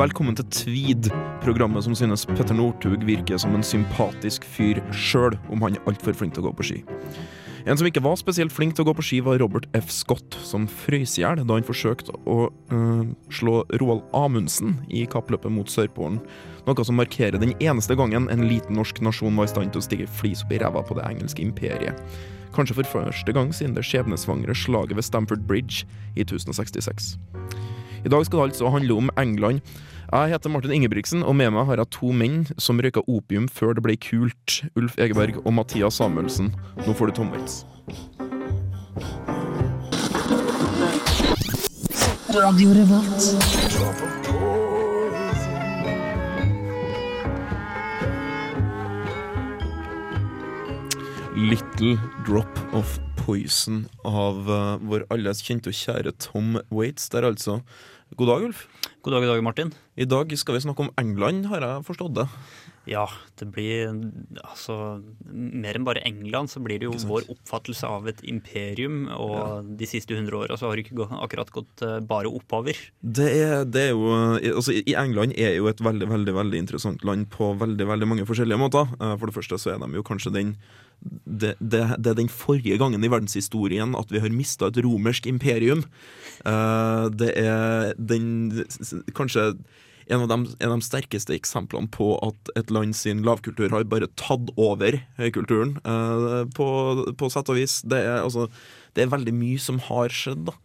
Velkommen til Tweed, programmet som synes Petter Northug virker som en sympatisk fyr sjøl, om han er altfor flink til å gå på ski. En som ikke var spesielt flink til å gå på ski, var Robert F. Scott, som frøys i hjel da han forsøkte å øh, slå Roald Amundsen i kappløpet mot Sørpolen. Noe som markerer den eneste gangen en liten norsk nasjon var i stand til å stikke flis opp i ræva på det engelske imperiet. Kanskje for første gang siden det skjebnesvangre slaget ved Stamford Bridge i 1066. I dag skal det altså handle om England. Jeg heter Martin Ingebrigtsen, og med meg har jeg to menn som røyka opium før det ble kult. Ulf Egeberg og Mathias Samuelsen. Nå får du tommels. Radio Revolt. Little Drop of Poison av uh, vår alles kjente og kjære Tom Waits der, altså. God dag, Ulf. God dag, god dag, Martin. I dag skal vi snakke om England, har jeg forstått det. Ja, det blir altså Mer enn bare England, så blir det jo vår oppfattelse av et imperium. Og de siste hundre åra så har det ikke akkurat gått eh, bare oppover. Det er, det er jo uh, altså, I England er jo et veldig veldig, veldig interessant land på veldig veldig mange forskjellige måter. For det første så er de jo kanskje den det, det, det er den forrige gangen i verdenshistorien at vi har mista et romersk imperium. Uh, det er den kanskje en av, de, en av de sterkeste eksemplene på at et land sin lavkultur har bare tatt over høykulturen, uh, på, på sett og vis. Det er, altså, det er veldig mye som har skjedd. da.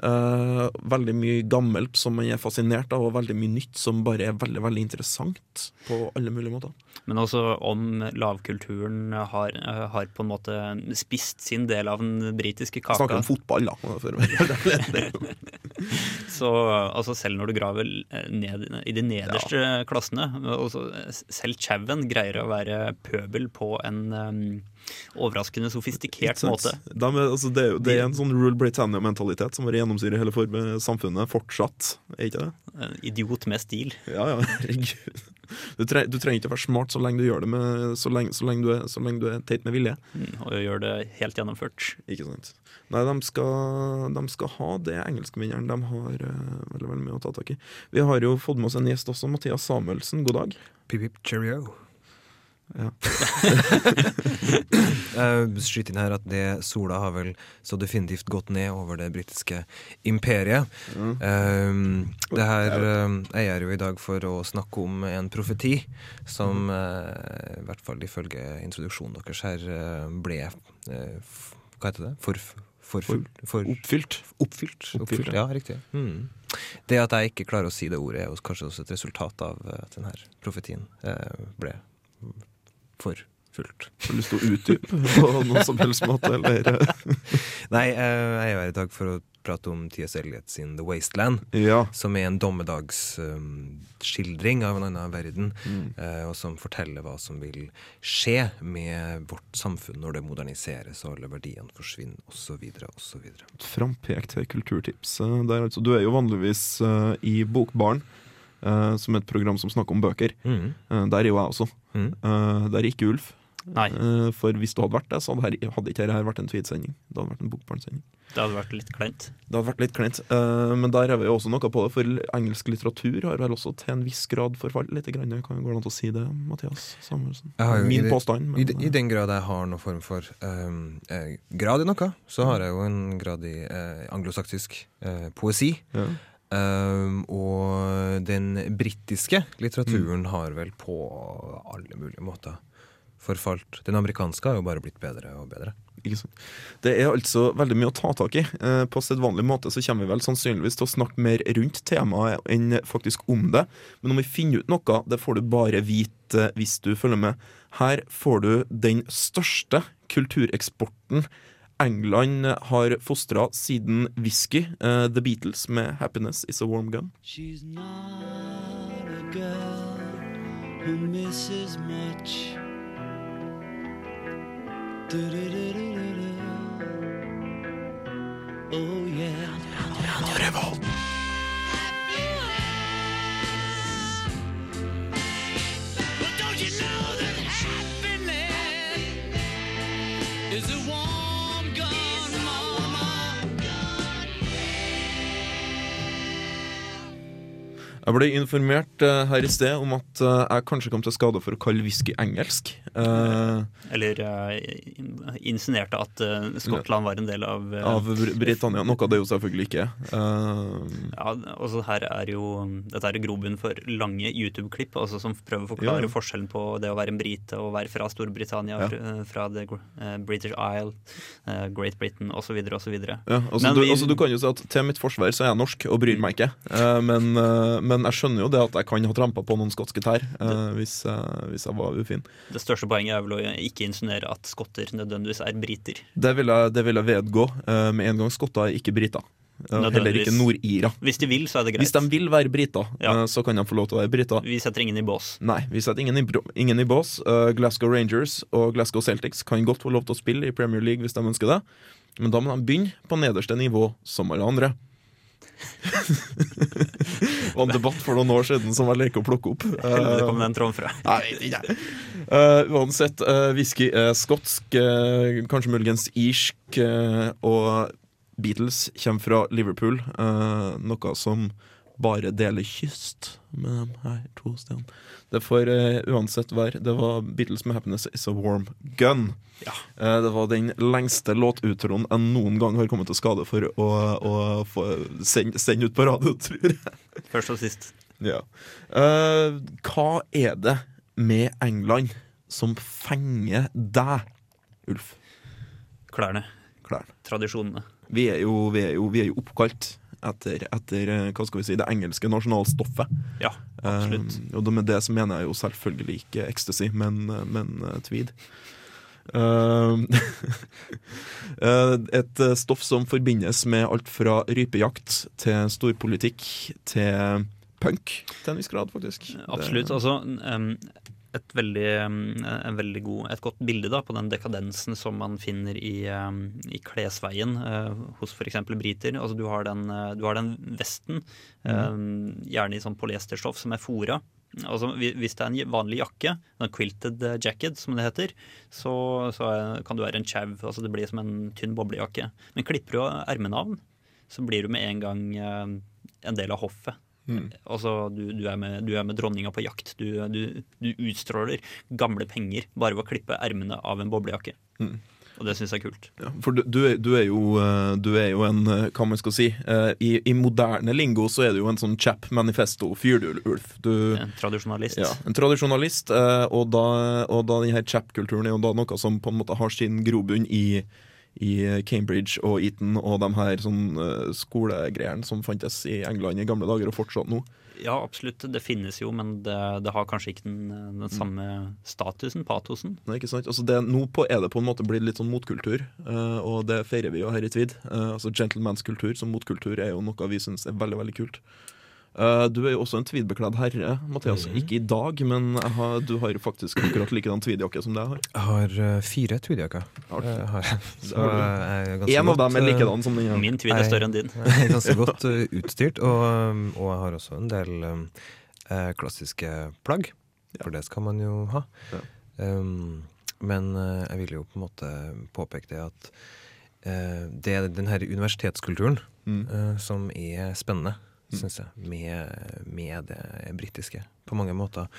Eh, veldig mye gammelt som man er fascinert av, og veldig mye nytt som bare er veldig veldig interessant på alle mulige måter. Men også om lavkulturen har, eh, har på en måte spist sin del av den britiske kaka. Snakker om fotball, da. Så altså, selv når du graver eh, ned i de nederste klassene også, Selv chauen greier å være pøbel på en um, overraskende sofistikert måte. De altså, det, er det er en sånn rule Britannia-mentalitet som bare gjennomsyrer hele formen, samfunnet fortsatt, er ikke det? En Idiot med stil. Ja, ja, herregud. Du, tre, du trenger ikke å være smart så lenge du gjør det med, så, lenge, så, lenge du er, så lenge du er teit med vilje. Mm, Og gjør det helt gjennomført. Ikke sant? Nei, de skal, de skal ha det engelskvinneren. De har uh, veldig, veldig mye å ta tak i. Vi har jo fått med oss en gjest også, Mathias Samuelsen. God dag. Pip, pip, cheerio. Ja. Jeg skyter inn her at det sola har vel så definitivt gått ned over det britiske imperiet. Um, det her um, jeg er jo i dag for å snakke om en profeti som eh, i hvert fall ifølge introduksjonen deres her eh, ble uh, Hva heter det? For, forfulgt? For, Oppfylt. Oppfylt. Oppfylt, Oppfylt, ja, riktig. Mm. Det at jeg ikke klarer å si det ordet, er kanskje også et resultat av eh, at denne profetien uh, ble forfulgt. Har du lyst til å utdype på noen som helst måte, eller? Nei, eh, jeg er her i dag for å prate om T.S. Eliot sin The Wasteland, Ja. som er en dommedagsskildring av en annen verden, Mm. eh, og som forteller hva som vil skje med vårt samfunn når det moderniseres og alle verdiene forsvinner, osv., osv. Frampekt kulturtips. eh, Der, altså, du er jo vanligvis uh, i Bokbaren, eh, som er et program som snakker om bøker. Mm. Uh, der er jo jeg også. Mm. Uh, der er ikke Ulf. Nei, Eh, for hvis du hadde vært det, så hadde, her, hadde ikke dette vært en tweedsending. Det hadde vært en Bokbaren-sending. det hadde vært litt kleint. Det hadde vært litt kleint. eh, men der er vi jo også noe på det, for engelsk litteratur har vel også til en viss grad forfalt litt. Grann. Kan gå an å si det, Mathias Samuelsen? Jeg jo Min i påstand. Men, I, I den grad jeg har noen form for um, eh, grad i noe, så har jeg jo en grad i eh, anglosaksisk eh, poesi. ja. Um, og den britiske litteraturen Mm. har vel på alle mulige måter forfalt. Den amerikanske har jo bare blitt bedre og bedre. Det er altså veldig mye å ta tak i. Eh, På sedvanlig måte så kommer vi vel sannsynligvis til å snakke mer rundt temaet enn faktisk om det. Men om vi finner ut noe, det får du bare vite hvis du følger med. Her får du den største kultureksporten England har fostra siden whisky. uh, The Beatles med 'Happiness Is A Warm Gun'. She's not a girl who misses much. Oh yeah. But Jeg ble informert uh, her i sted om at uh, jeg kanskje kom til skade for å kalle whisky engelsk. Uh, Eller uh, insinuerte at Skottland var en del av, av Br- Britannia. Noe det jo selvfølgelig ikke Ja, altså her er jo Dette er grobunn for lange YouTube-klipp altså som prøver å forklare Ja, ja. forskjellen på det å være en brite og være fra Storbritannia, fra, the, British Isle, Great Britain osv. osv. ja, altså, Men du, altså, du kan jo si at til mitt forsvar så er jeg norsk og bryr meg ikke. Men, eh, men jeg skjønner jo det at jeg kan ha trampa på noen skotske tær eh, hvis, jeg- hvis jeg var ufin. Det største poenget er vel å ikke insinuere at skotter nødvendigvis er briter. Det vil jeg, det vil jeg vedgå eh, med en gang. Skotter er ikke briter. Eh, heller ikke nordirer. Hvis de vil, så er det greit. Hvis de vil være briter, Ja. eh, så kan de få lov til å være briter. Vi setter ingen i bås. Nei, vi setter ingen i, ingen i bås. Uh, Glasgow Rangers og Glasgow Celtics kan godt få lov til å spille i Premier League hvis de ønsker det, men da må de begynne på nederste nivå som alle andre. Det var en debatt for noen år siden som jeg leker å plukke opp. Eh, Helvete kom den tråden fra. Eh, uansett, uh, whisky er skotsk, uh, kanskje muligens irsk, eh, og Beatles kommer fra Liverpool, eh, noe som bare deler kyst med de her to stedene. Det får uh, uansett være. Det var Beatles med 'Happiness Is A Warm Gun'. Ja. Uh, det var den lengste låtutroen jeg noen gang har kommet til skade for å, å få sende, sende ut på radio, tror jeg. Først og sist. Ja. Uh, hva er det med England som fenger deg, Ulf? Klærne. Klærne. Tradisjonene. Vi er jo, vi er jo, vi er jo oppkalt etter, etter eh, hva skal vi si, det engelske nasjonalstoffet. Ja, absolutt. Eh, og med det så mener jeg jo selvfølgelig ikke ecstasy, men, eh, men uh, tweed. Eh, et stoff som forbindes med alt fra rypejakt til storpolitikk til punk, til en viss grad, faktisk. Absolutt. Det- Altså, em, et veldig, en veldig god, et godt bilde da, på den dekadensen som man finner i, i klesveien eh, hos f.eks. briter. Altså, du, har den, eh, du har den vesten, mm. gjerne i sånn polyesterstoff, som er fora. Altså, hvis det er en vanlig jakke, en quilted eh, jacket som det heter, så, så kan du være en chau. Altså, det blir som en tynn boblejakke. Men klipper du ermene av den, så blir du med en gang eh, en del av hoffet. Altså, du, du, er med, du er med dronninga på jakt. Du, du, du utstråler gamle penger bare ved å klippe ermene av en boblejakke. Og det syns jeg er kult. Ja, for du, du, er, du, jo, eh, du er jo en eh, Hva man skal si eh, i, I moderne lingo så er du jo en sånn chap manifesto-fyr, du, Ulf. Du, En tradisjonalist. ja, en tradisjonalist, og da, og da denne chap-kulturen er jo da noe som på en måte har sin grobunn i, i Cambridge og Eton og de her sånn eh, skolegreiene som fantes i England i gamle dager og fortsatt nå. Ja, absolutt. Det finnes jo, men det, det har kanskje ikke den, den samme statusen, patosen. Nei, ikke sant? Altså det, nå på, er det på en måte blitt litt sånn motkultur, eh, og det feirer vi jo her i Tvid. Eh, altså Gentlemanskultur som motkultur er jo noe vi syns er veldig veldig kult. Eh, du er jo også en tweedbekledd herre, Mathias. Ikke i dag, men jeg har, du har faktisk akkurat likedan tweedjakke som det jeg har. Jeg har eh, fire tweedjakker. Har? Eh, har har er En av dem er likedan som den her. Min tweed er større enn din. Jeg er ganske godt utstyrt, og, um, og jeg har også en del um, eh, klassiske plagg. For det skal man jo ha. Ja. Um, men jeg vil jo på en måte påpeke det at uh, det er den her universitetskulturen Mm. uh, som er spennende, syns jeg, med, med det britiske. På mange måter.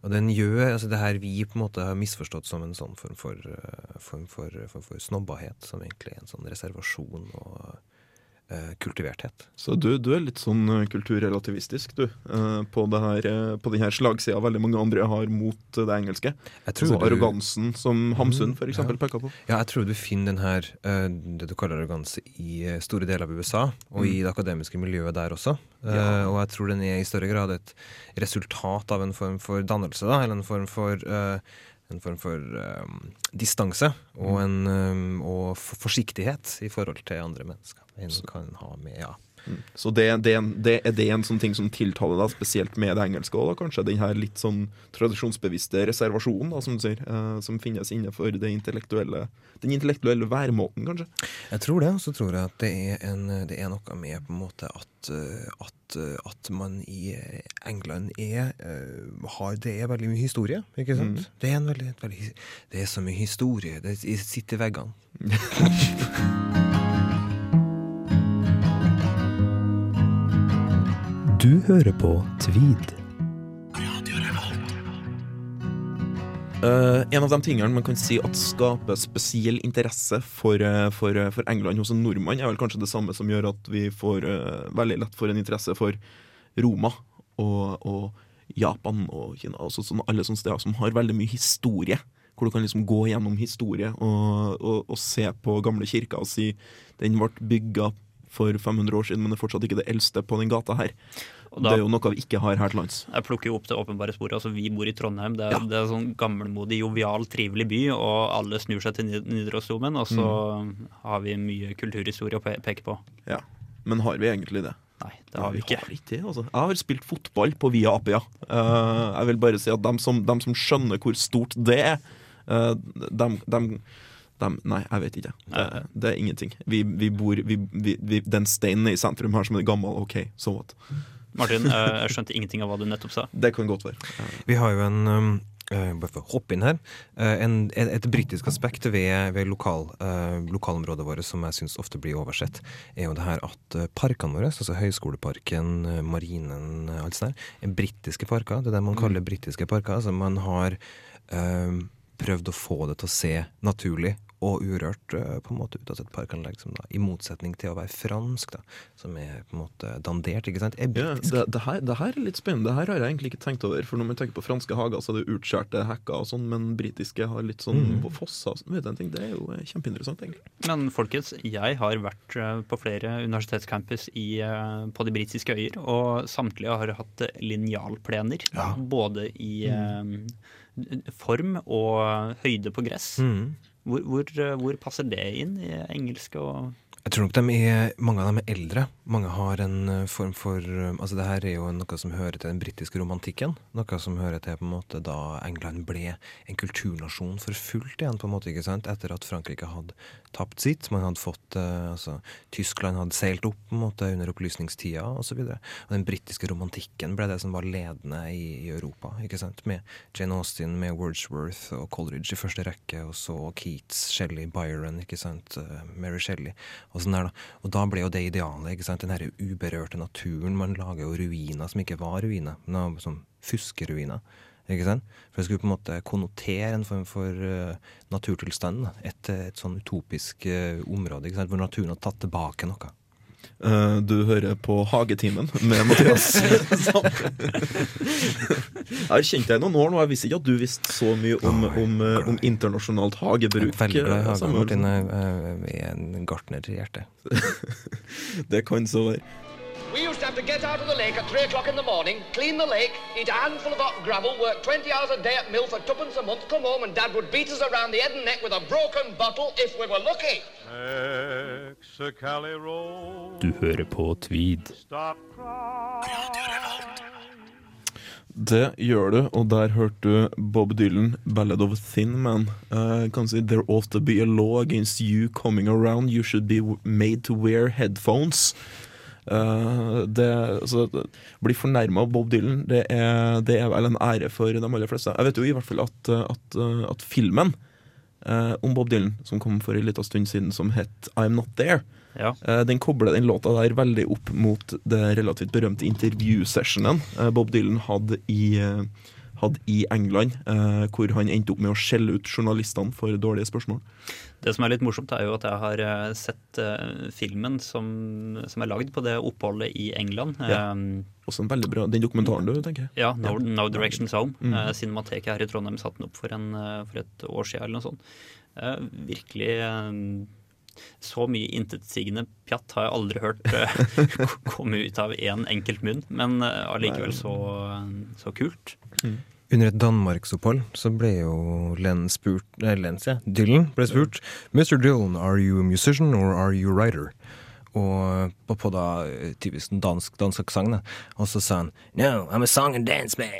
Og den gjør altså det her vi på en måte har misforstått som en sånn form for, eh, form for, form for snobbahet, som egentlig er en sånn reservasjon og kultiverthet. Så du, du er litt sånn eh, kulturrelativistisk, du. eh, på, det her, eh, på den her slagsida veldig mange andre har mot eh, det engelske. Jeg tror Altså du- arrogansen som Hamsun for eksempel ja. peker på. Ja, jeg tror du finner den her, eh, det du kaller arroganse, i eh, store deler av USA, og i det akademiske miljøet der også. Eh, Ja. Og jeg tror den er i større grad et resultat av en form for dannelse, da, eller en form for eh, en form for um, distanse og, en, um, og forsiktighet i forhold til andre mennesker. En kan ha med, ja. Så det, det, det, er det en sånn ting som tiltaler deg spesielt med det engelske Også, da, kanskje? Den her litt sånn tradisjonsbevisste reservasjonen, da, som du sier, eh, som finnes innenfor det intellektuelle, den intellektuelle væremåten, kanskje? Jeg tror det, og så tror jeg at det er, en, det er noe med på en måte at, eh, at, eh, at man i eh, England er, har Det er veldig mye historie, ikke sant? Det, er en veldig, veldig, det er så mye historie. Det sitter i veggene. Du hører på Tweed. Uh, en av de tingene man kan si at skaper spesiell interesse for, uh, for, uh, for England hos en nordmann, er vel kanskje det samme som gjør at vi får eh, veldig lett får en interesse for Roma og, og Japan og Kina. Altså sånn, alle sånne steder som har veldig mye historie. Hvor du kan liksom gå gjennom historie og, og, og se på gamle kirker og si den ble bygga for 500 år siden, men det er fortsatt ikke det eldste på den gata her. Da- Det er jo noe vi ikke har her til lands. Jeg plukker jo opp det åpenbare sporet. altså Vi bor i Trondheim. Det er, Ja. det er en sånn gammelmodig, jovial, trivelig by, og alle snur seg til Nid- Nidarosdomen. Og så Mm. har vi mye kulturhistorie å pe- peke på. Ja. Men har vi egentlig det? Nei, det har vi ikke. Har ikke altså. Jeg har spilt fotball på Via Apia. Uh, jeg vil bare si at dem som, dem som skjønner hvor stort det er, uh, dem, dem, dem Nei, jeg vet ikke. Det, det er ingenting. Vi, vi bor vi, vi, vi, Den steinen i sentrum her som er gammel, OK, so what? Martin, eh, jeg skjønte ingenting av hva du nettopp sa. Det kan godt være. Vi har jo en um, eh, bare for å hoppe inn her. eh, en, et, et britisk aspekt ved, ved lokal, uh, lokalområdet vårt som jeg syns ofte blir oversett, er jo det her at parkene våre, altså Høgskoleparken, Marinen, alt sånt, der, er britiske parker. Det er det man kaller britiske parker. Altså man har eh, prøvd å få det til å se naturlig og urørt eh, på en måte ut av et parkanlegg, som da, i motsetning til å være fransk, da, som er på en måte dandert, ikke sant, er Ja, det, det, her, det her er litt spennende. Det her har jeg egentlig ikke tenkt over. For når man tenker på franske hager, så er det utskjærte hekker og sånn, men britiske har litt sånn på fosser. og sånn. Vet du en ting? Det er jo eh, kjempeinteressant, egentlig. Men folkens, jeg har vært eh, på flere universitetscampus i, på de britiske øyer, og samtlige har hatt linjalplener, linjalplener. Både i eh, form og høyde på gress. Mm. Hvor, hvor, eh, hvor passer det inn i engelsk og Jeg tror nok de er, mange av dem er eldre. Mange har en eh, form for eh, Altså det her er jo noe som hører til den britiske romantikken. Noe som hører til på en måte da England ble en kulturnasjon for fullt igjen, på en måte, ikke sant? Etter at Frankrike hadde tapt sitt. Man hadde fått eh, altså Tyskland hadde seilt opp på en måte under opplysningstida osv. Den britiske romantikken ble det som var ledende i, i Europa. ikke sant? Med Jane Austen, med Wordsworth og Coleridge i første rekke, og så Keats, Shelley, Byron, ikke sant? Mary Shelley og sånn der da. Og da ble jo det idealet, ikke sant? Den her uberørte naturen. Man lager jo ruiner som ikke var ruiner, men sånn fuskeruiner. Ikke sant? For det skulle på en måte konnotere en form for uh, naturtilstand. Et, et sånn utopisk uh, område ikke sant? hvor naturen har tatt tilbake noe. Eh, du hører på Hagetimen med Mathias. jeg har kjent deg i noen år nå. Jeg visste ikke at du visste så mye om, om, om internasjonalt Jeg hagebruk. er veldig glad i eh, hagen. Martin Jeg er en gartner til hjertet. Det kan så være. We used to have to get out of the lake at three o'clock in the morning, clean the lake, eat a handful of hot gravel, work 20 hours a day at mill for tuppence a month, come home and Dad would beat us around the head and neck with a broken bottle if we were lucky. Du hører på Tweed. Det gjør du, og der hørte du Bob Dylan, 'Ballad of a Thin Man'. Uh, kan si, There ought to be a law against you coming around. You should be made to wear headphones. Uh, det, altså, det- bli fornærma av Bob Dylan, det er, det er vel en ære for de aller fleste. Jeg vet jo i hvert fall at, at, at filmen eh, om Bob Dylan, som kom for en liten stund siden, som het 'I'm Not There', Ja. Eh, Den kobler den låta der veldig opp mot det relativt berømte intervjusessionen eh, Bob Dylan hadde i, eh, hadde i England, eh, hvor han endte opp med å skjelle ut journalistene for dårlige spørsmål. Det som er litt morsomt, er jo at jeg har eh, sett eh, filmen som, som er lagd på det oppholdet i England. Ja. Eh, Også en veldig bra Den dokumentaren du, tenker. Ja, No, no Directions Home. Mm. Eh, Cinemateket her i Trondheim satte den opp for, en, eh, for et år siden eller noe sånt. Eh, virkelig så mye intetsigende pjatt har jeg aldri hørt komme ut av én enkelt munn, men allikevel så, så kult. Under et danmarksopphold så ble jo Len spurt Nei, Len, ja. Dylan ble spurt Mr. Dylan, are you a musician or are you a writer? Og på, på da eh, typisk dansk dansk aksent, da. Og så sa han No, I'm a song and dance man.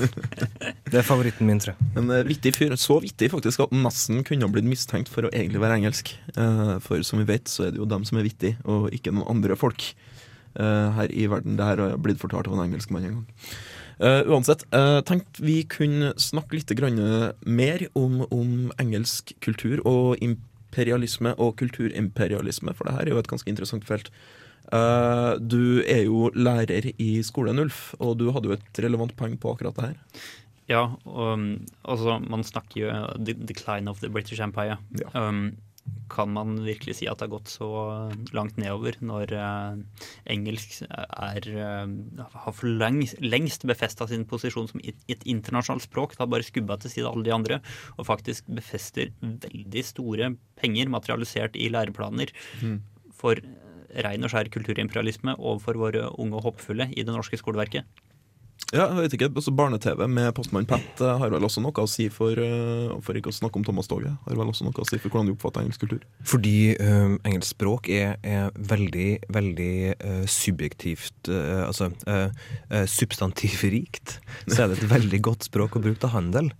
det er favoritten min, tror jeg. En eh, vittig fyr. Så vittig faktisk at nesten kunne ha blitt mistenkt for å egentlig være engelsk. Eh, For som vi vet, så er det jo dem som er vittige, og ikke noen andre folk eh, her i verden. Det her har blitt fortalt av en engelskmann en gang. Eh, uansett, uh, tenkte vi kunne snakke litt grann mer om, om engelsk kultur og imperialisme og kulturimperialisme, for det her er jo et ganske interessant felt. Uh, du er jo lærer i skolen, Ulf, og du hadde jo et relevant poeng på akkurat det her. Ja, um, altså, man snakker jo uh, the decline of the British Empire. Ja. Um, kan man virkelig si at det har gått så langt nedover når uh, engelsk er, uh, har for lengst, befesta sin posisjon som et, internasjonalt språk? Det har bare skubba til side alle de andre, og faktisk befester veldig store penger materialisert i læreplaner for rein og skjær kulturimperialisme overfor våre unge og håpefulle i det norske skoleverket. Ja, jeg vet ikke, også Barne-TV med Postmann Pat eh, har vel også noe å si for eh, For ikke å snakke om Thomas Toget, har vel også noe å si for hvordan de oppfatter engelsk kultur. Fordi um, engelsk språk er, er veldig, veldig uh, subjektivt uh, Altså uh, substantivrikt. Så er det et veldig godt språk å bruke til handel.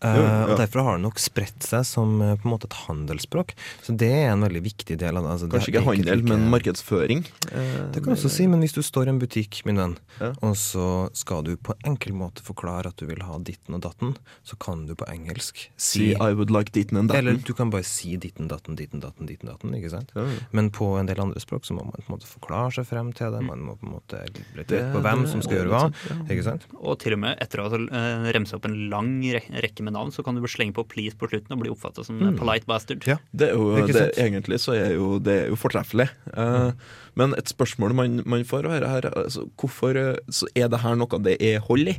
Eh, ja. Og Derfor har det nok spredt seg som eh, på en måte et handelsspråk. Så det er en veldig viktig del av det. Altså, Kanskje det ikke handel, handel, men markedsføring. Uh, Det kan du også si, men hvis du står i en butikk, min venn, Ja. og så skal du på en enkel måte forklare at du vil ha ditten og datten, så kan du på engelsk Si I would like ditten and Eller du kan bare si ditten, datten, ditten, datten, ditten, datten. ikke sant? Men på en del andre språk så må man på en måte forklare seg frem til det. Man må på en måte bli tett på hvem det som skal gjøre hva. sånn, ja. ikke sant? Og til og med etter å ha uh, remsa opp en lang rekke med navn, så kan du bare slenge på 'please' på slutten og bli oppfatta som mm. polite bastard. Ja. Det er jo, det, egentlig så er jo det er jo fortreffelig. Eh, Men et spørsmål man, man får høre her, altså, hvorfor eh, så er det her noe det er hold i?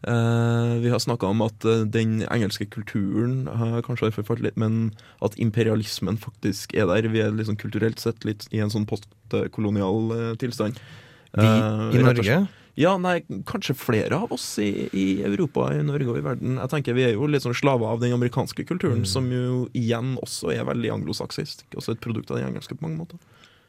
Uh, vi har snakka om at uh, den engelske kulturen uh, kanskje har forfalt litt, men at imperialismen faktisk er der. Vi er liksom kulturelt sett litt i en sånn postkolonial tilstand. Vi i. Norge Ja, nei, kanskje flere av oss i, i Europa, i Norge og i verden. Jeg tenker Vi er jo litt sånn slaver av den amerikanske kulturen, som jo igjen også er veldig anglosaksisk. Også et produkt av den engelske på mange måter.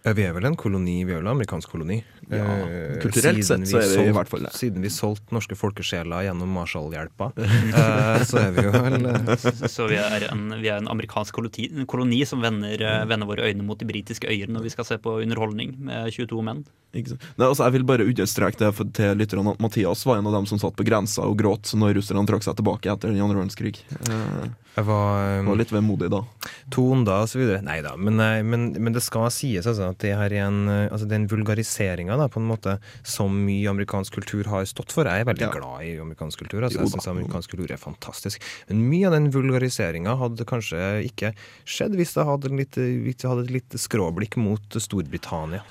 Ja, Vi er vel en koloni, vi er vel en amerikansk koloni. Ja, Eh, kulturelt siden sett så er vi i hvert fall det. Siden vi solgte norske folkesjeler gjennom Marshall-hjelpa, så er vi jo vel eh, Så vi er en, vi er en amerikansk koloni, koloni som vender, eh, vender våre øyne mot de britiske øyer når vi skal se på underholdning med 22 menn. Ikke sant? Nei, altså, jeg vil bare understreke det for, til lytterne at Mathias var en av dem som satt på grensa og gråt når russerne trakk seg tilbake etter den andre verdenskrig. Eh, Jeg var, um, var litt vemodig da. to onder og så videre. Nei da, men, men, men det skal sies altså, at det her er en, eh, altså, den vulgariseringa på en måte som mye amerikansk kultur har stått for. Jeg er veldig Ja. glad i amerikansk kultur. Altså, Jo jeg synes syns amerikansk kultur er fantastisk. Men mye av den vulgariseringa hadde kanskje ikke skjedd hvis det hadde, litt, hvis det hadde et litt skråblikk mot Storbritannia.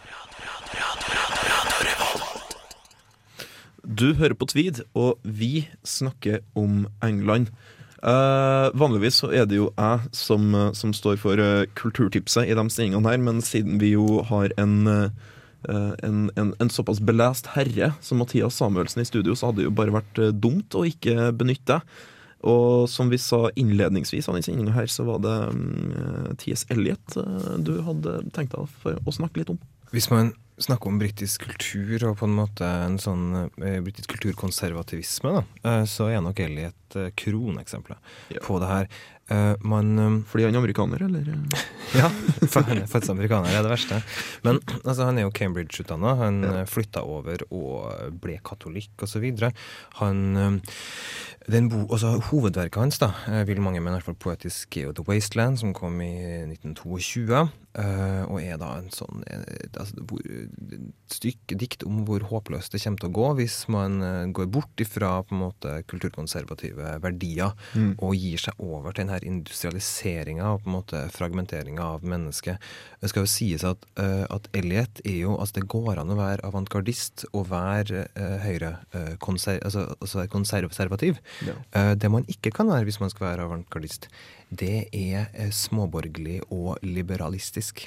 Du hører på Tweed, og vi snakker om England. Eh, vanligvis så er det jo jeg som, eh, som står for uh, kulturtipset i de stillingene her, men siden vi jo har en, uh, en, en, en såpass belest herre som Mathias Samuelsen i studio, så hadde det jo bare vært dumt å ikke benytte. Og som vi sa innledningsvis av her, så var det um, T.S. Eliot eh, du hadde tenkt deg å snakke litt om. Hvis man snakker om britisk kultur og på en måte en sånn eh, britisk kulturkonservativisme, da, eh, så er nok Elliot eh, kroneksempel Ja. på det her. Eh, man um, Fordi han er amerikaner, eller? Ja, for han er faktisk amerikaner, er det verste. Men altså, han er jo Cambridge-utdanna. Han Ja. ja. flytta over og ble katolikk osv. Han eh, den bo, altså, Hovedverket hans, da, eh, vil mange mene, i hvert fall poetisk, er The Wasteland, som kom i 1922. Uh, og er da en sånn eh, altså, et stykke dikt om hvor håpløst det kommer til å gå hvis man uh, går bort ifra på en måte kulturkonservative verdier Mm. og gir seg over til den her industrialiseringa og på en måte fragmenteringa av mennesket. Det skal jo sies at, eh, at Elliot er jo Altså, det går an å være avantgardist og være uh, høyre uh, konser, altså, altså konservativ. Ja. Uh, det man ikke kan være hvis man skal være avantgardist, det er småborgerlig og liberalistisk.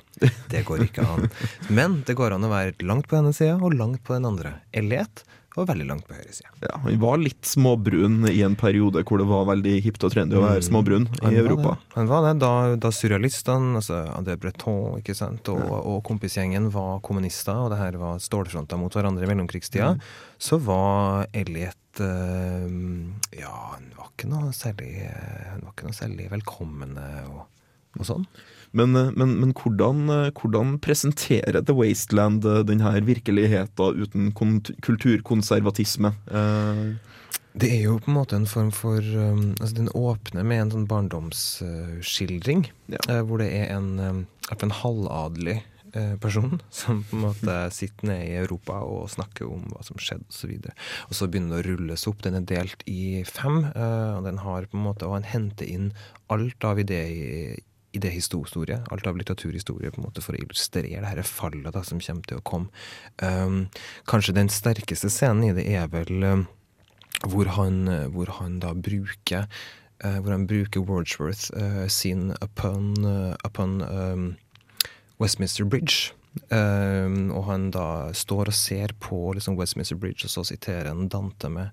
Det går ikke an. Men det går an å være langt på ene sida og langt på den andre. Elliot var veldig langt på høyre side. Ja, han var litt småbrun i en periode hvor det var veldig hipt og trendy å være småbrun Mm. Han i var Europa. Det. Han var det da, da surrealistene, altså André Breton ikke sant, og, og kompisgjengen var kommunister, og det her var stålfronter mot hverandre i mellomkrigstida, Mm. så var Elliot eh, Ja, han var ikke noe særlig eh, Han var ikke noe særlig velkomne og, og sånn. Men, eh, men, men hvordan, eh, hvordan presenterer The Wasteland denne virkeligheten uten kulturkonservatisme? Eh, Det er jo på en måte en form for um, altså Den åpner med en sånn barndomsskildring, Ja. eh, hvor det er en, um, en halvadelig eh, person som på en måte sitter nede i Europa og snakker om hva som skjedde osv. Og, og så begynner det å rulles opp. Den er delt i fem, eh, og den har på en måte, og han henter inn alt av idé idéhistorie, alt av litteraturhistorie, på en måte for å illustrere det her fallet da, som kommer til å komme. Um, kanskje den sterkeste scenen i det er vel um, hvor, han, hvor han da bruker uh, Hvor han bruker Wordsworth uh, sin upon, uh, upon um, Westminster Bridge. Um, og han da står og ser på liksom, Westminster Bridge, og så siterer han Dante med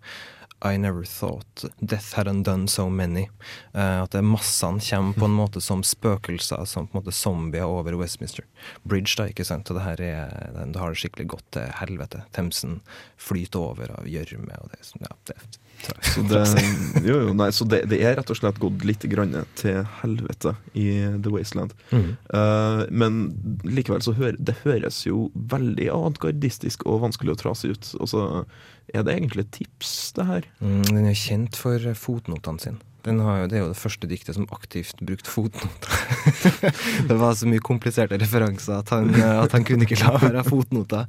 I never thought death had undone so many. Uh, at massene kommer på en måte som spøkelser, som på en måte zombier over Westminster Bridge. da, ikke sant? Og det her er, det har det skikkelig gått til helvete. Themsen flyter over av gjørme. og det, sånn, ja, det Så, det, jo, jo, nei, så det, det er rett og slett gått litt grann til helvete i The Wasteland. Mm. Uh, men likevel så hører det høres jo veldig avantgardistisk og vanskelig og trasig ut. Og så er det egentlig et tips, det her. Mm, den er kjent for fotnotene sine. Den har jo, det er jo det første diktet som aktivt brukte fotnoter. det var så mye kompliserte referanser at han, at han kunne ikke la være fotnoter.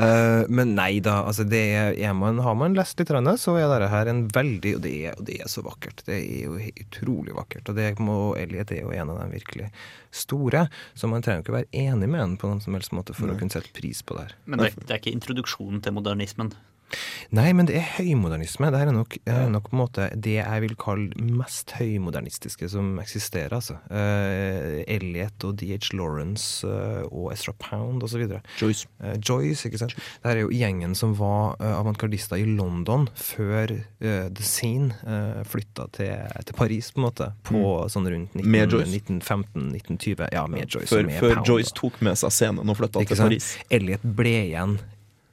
Uh, men nei da, altså det er, er man, har man lest litt, så er dette her en veldig og det, er, og det er så vakkert. Det er jo utrolig vakkert. Og det må, Elliot er jo en av de virkelig store. Så man trenger jo ikke være enig med han på noen som helst måte for å kunne sette pris på det her. Men det, er- det er ikke introduksjonen til modernismen. Nei, men det er høymodernisme. Det er nok, ja. nok på en måte det jeg vil kalle mest høymodernistiske som eksisterer. altså. Uh, Elliot og DH Lawrence uh, og Ezra Pound osv. Joyce. Uh, Joyce, ikke sant. Det her er jo gjengen som var uh, avantgardister i London før eh, The Scene uh, flytta til, til Paris, på en måte. På sånn rundt 19, Mm. Med Joyce. 1915-1920. Ja, med Joyce. Før, og med før Pound, Joyce tok med seg scenen og flytta til sant? Paris. Elliot ble igjen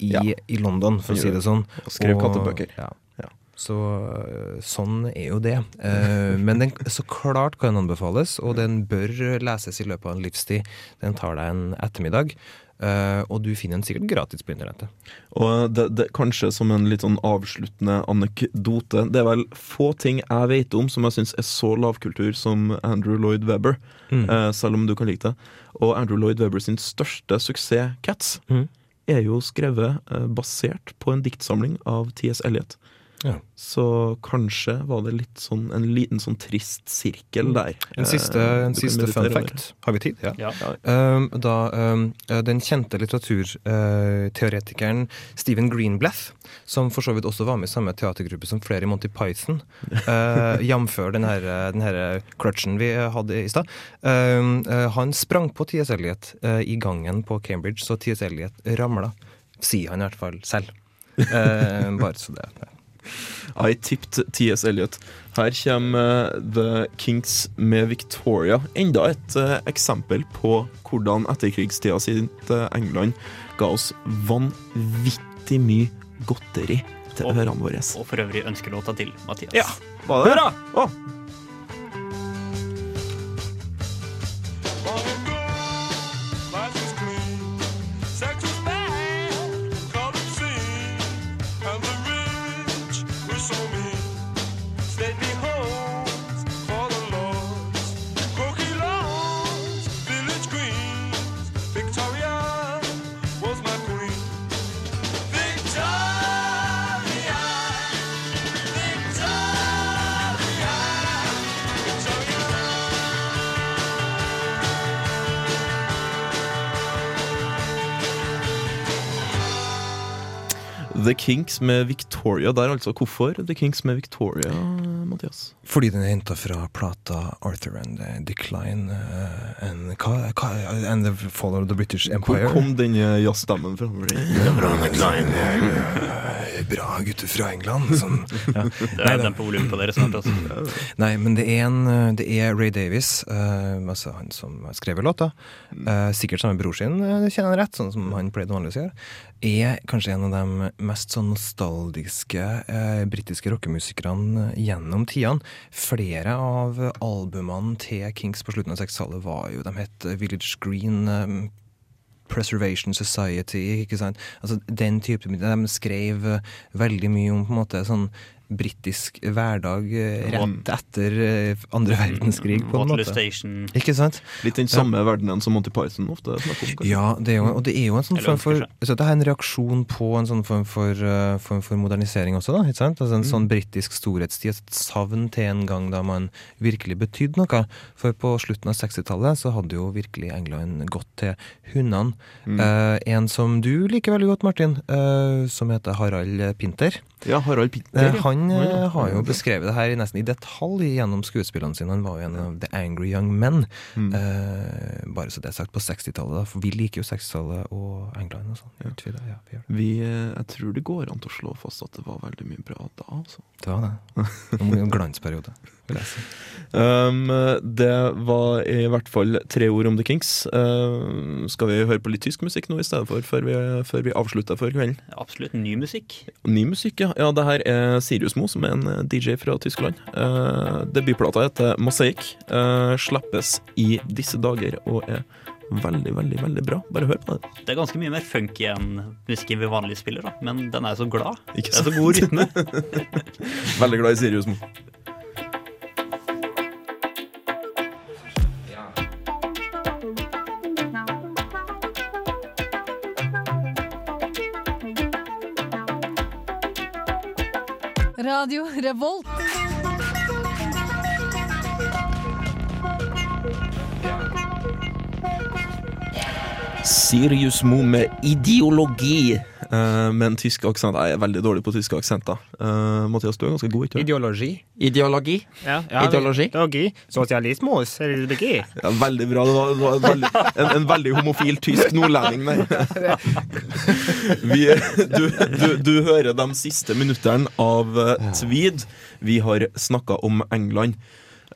i, Ja. i London, for å si det sånn. Og skrev kattebøker. Ja. Ja. Så øh, sånn er jo det. Eh, men den så klart kan den anbefales, og den bør leses i løpet av en livstid. Den tar deg en ettermiddag, eh, og du finner den sikkert gratis på internettet. Og det, det, kanskje som en litt sånn avsluttende anekdote Det er vel få ting jeg vet om som jeg syns er så lavkultur som Andrew Lloyd Webber, Mm. eh, selv om du kan like det. Og Andrew Lloyd Webber sin største suksess, Cats, Mhm. Er jo skrevet eh, basert på en diktsamling av T.S. Eliot. Ja. Så kanskje var det litt sånn en liten sånn trist sirkel der. Mm. En siste, Eh, en siste fun fact. Har vi tid? Ja. Ja. Um, da um, uh, den kjente litteraturteoretikeren Stephen Greenblatt, som for så vidt også var med i samme teatergruppe som flere i Monty Python, uh, jamfør den her, uh, clutchen vi uh, hadde i stad, um, uh, han sprang på T.S. Eliot uh, i gangen på Cambridge, så T.S. Eliot ramla. Sier han i hvert fall selv. Uh, bare så det I tipped T.S. Eliot. Her kommer eh, The Kinks med Victoria. Enda et eh, eksempel på hvordan etterkrigstida sitt eh, England ga oss vanvittig mye godteri til Og- ørene våre. Og for øvrig ønskelåta til Mathias. Ja, var det Hurra! Å, The Kinks med Victoria der, altså. Hvorfor The Kinks med Victoria, Mathias? Fordi den er henta fra plata Arthur and the Decline uh, and, and the Fall of the British Empire. Hvor kom den jazzstemmen fra? Bra gutter fra England. Som, ja. Det er den på volumet på dere snart. Altså. Nei, men det er, en, eh, det er Ray Davies, uh, altså han som har skrevet låta. uh, sikkert sammen med bror sin, uh, kjenner han rett, sånn som han pleide vanligvis å gjøre. Er kanskje en av de mest sånn nostalgiske uh, britiske rockemusikerne gjennom tidene. Flere av albumene til Kings på slutten av 60-tallet var jo De het Village Green. Preservation Society, ikke sant. Altså den type De skrev eh, veldig mye om på en måte sånn britisk hverdag eh, rett etter eh, andre verdenskrig, på en måte. Station. Ikke sant? Litt den samme verdenen som Monty Python ofte snakker om. kanskje. Ja, det er jo, og det er jo en sånn form for så Det er en reaksjon på en sånn form for, eh, form for modernisering også, da. Ikke sant? Altså En sånn britisk storhetstid, et savn til en gang da man virkelig betydde noe. For på slutten av 60-tallet så hadde jo virkelig England gått til hundene. Eh, en som du liker veldig godt, Martin, uh, som heter Harald Pinter. Ja, Harald Pinter. Uh, han Ja, eh, har jo beskrevet det her i nesten i detalj gjennom skuespillene sine. Han var jo en av The Angry Young Men. Mm. Eh, bare så det er sagt, på 60-tallet. For vi liker jo 60-tallet og England og sånn. Ja. ja, vi. Vi, eh, jeg tror det går an til å slå fast at det var veldig mye bra da. altså. Det var det. En glansperiode, vil jeg si. Um, det var i hvert fall tre ord om The Kings. Uh, skal vi høre på litt tysk musikk nå i stedet for, før vi, før vi avslutter for kvelden? Absolutt ny musikk. Ny musikk, ja. ja det her er Sirius Mo, som er en eh, DJ fra Tyskland. Uh, debutplata heter Mosaic. Uh, slippes i disse dager og er veldig, veldig veldig bra. Bare hør på det. Det er ganske mye mer funky enn musikken vi vanlige spiller, da. men den er så glad. Ikke Det er så god rytme. Veldig glad i Sirius Mo. Radio Revolt. Sirius Mo med ideologi. Eh, men tysk aksent. Jeg er veldig dårlig på tyske aksenter. Uh, Mathias, du er ganske god, ikke sant? Ideologi. Ideologi? Ja, ja, Ideologi? Ideologi. Sosialismus. Ideologi. Ja, veldig bra. Det var, det var veldig, en, en veldig homofil tysk nordlending der. Vi, du, du, du hører de siste minuttene av eh, Tweed. Vi har snakka om England.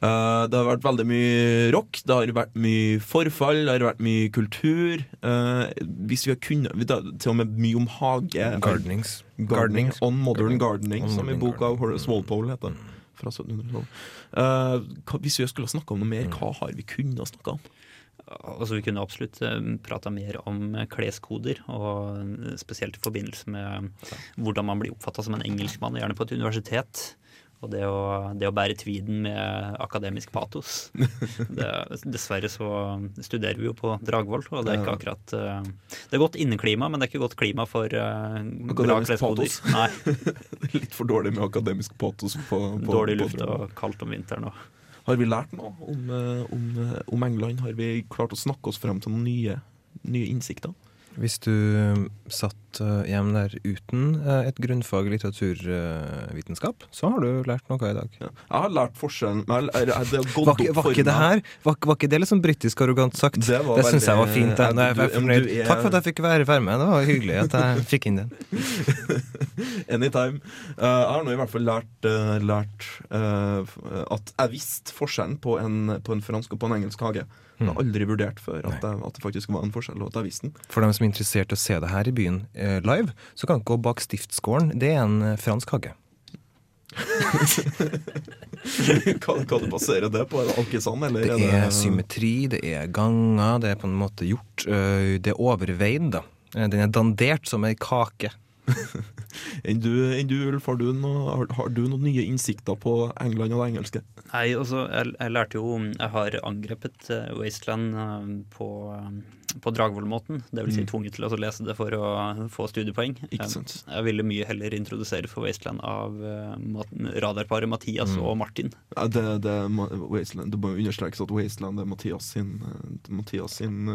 Eh, det har vært veldig mye rock, det har vært mye forfall, det har vært mye kultur. Uh, hvis vi har kunnet Til og med mye om hage. Gardenings. Gardening. On Modern Gardening, som i boka av Horace Walpole heter. Fra 1700-tallet. Eh, hvis vi skulle snakke om noe mer, hva har vi kunnet snakke om? Altså, vi kunne absolutt prata mer om kleskoder, og spesielt i forbindelse med hvordan man blir oppfatta som en engelskmann, gjerne på et universitet. Og det å, det å bære tweeden med akademisk patos. Det, dessverre så studerer vi jo på Dragvoll, og det er ikke akkurat eh, Det er godt inneklima, men det er ikke godt klima for uh, Akademisk patos. Nei, Litt for dårlig med akademisk patos på, på dårlig luft og kaldt om vinteren. òg. Har vi lært noe om, eh, om, eh, om England? Har vi klart å snakke oss frem til noen nye, nye innsikter? Hvis du eh, satt hjem hjemme der uten eh, et grunnfag i litteraturvitenskap, så har du lært noe i dag. Ja. Jeg har lært forskjellen men jeg- jeg- Det har Var, var ikke det her Var, var ikke det litt sånn britisk arrogant sagt? Det var Det syns jeg var fint. Jeg, jeg, jeg, fornøyd. er- Takk for at jeg fikk være, være med. Det var hyggelig at jeg fikk inn den. Anytime. Uh, jeg har nå i hvert fall lært, uh, lært uh, at jeg visste forskjellen på en, på en fransk og på en engelsk hage. Jeg har aldri vurdert før at, at det faktisk var en forskjell, og at jeg visste den. For dem som er interessert i å se det her i byen eh, live, så kan gå bak Stiftsgården. Det er en eh, fransk hage. kan, kan, du basere det på? Er det eller Det er symmetri, det er ganger, det er på en måte gjort øh, Det er overveid, da. Eh, Den er dandert som ei kake. Enn du, en du Ulf, har du, noe, har, har du noen nye innsikter på England og det engelske? Nei, altså, jeg, jeg lærte jo Jeg har angrepet eh, Wasteland eh, på, eh, på Dragvoll-måten. Det vil si tvunget til å lese det for å få studiepoeng. Mm. Ikke sant. Jeg ville mye heller introdusere for Wasteland av radarparet Mathias Mm. og Martin. Ja, det, det, Wasteland, det må understrekes at Wasteland er Mathias sin, Mathias sin,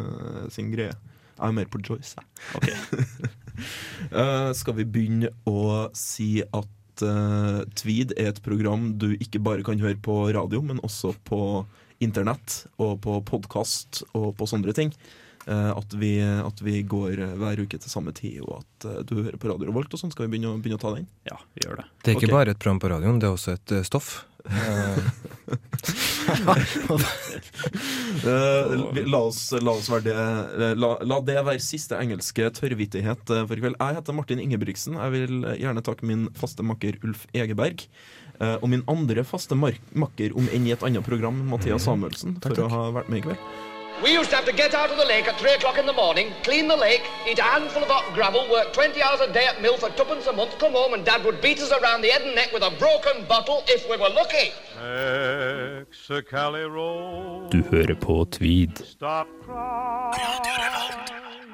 sin greie. Jeg er mer på Joyce. jeg. Okay. uh, skal vi begynne å si at uh, Tweed er et program du ikke bare kan høre på radio, men også på internett og på podkast og på sånne ting. Uh, at, vi, at vi går hver uke til samme tid, og at du hører på Radio Revolt. og sånn. Skal vi begynne, å- begynne å ta den? Ja, vi gjør det. Det er ikke okay. bare et program på radioen, det er også et stoff. Eh, la, oss, la, oss være det, eh, la, la det være siste engelske tørrvittighet eh, for i kveld. Jeg heter Martin Ingebrigtsen. Jeg vil gjerne takke min faste makker Ulf Egeberg. og min andre faste makker, om enn i et annet program, Mathias Samuelsen, for å ha vært med i kveld. We used to have to get out of the lake at three o'clock in the morning, clean the lake, eat a handful of hot gravel, work 20 hours a day at mill for twopence a month, come home and Dad would beat us around the head and neck with a broken bottle if we were lucky. Mexicali Road. Du hører på Tweed. Stop crying.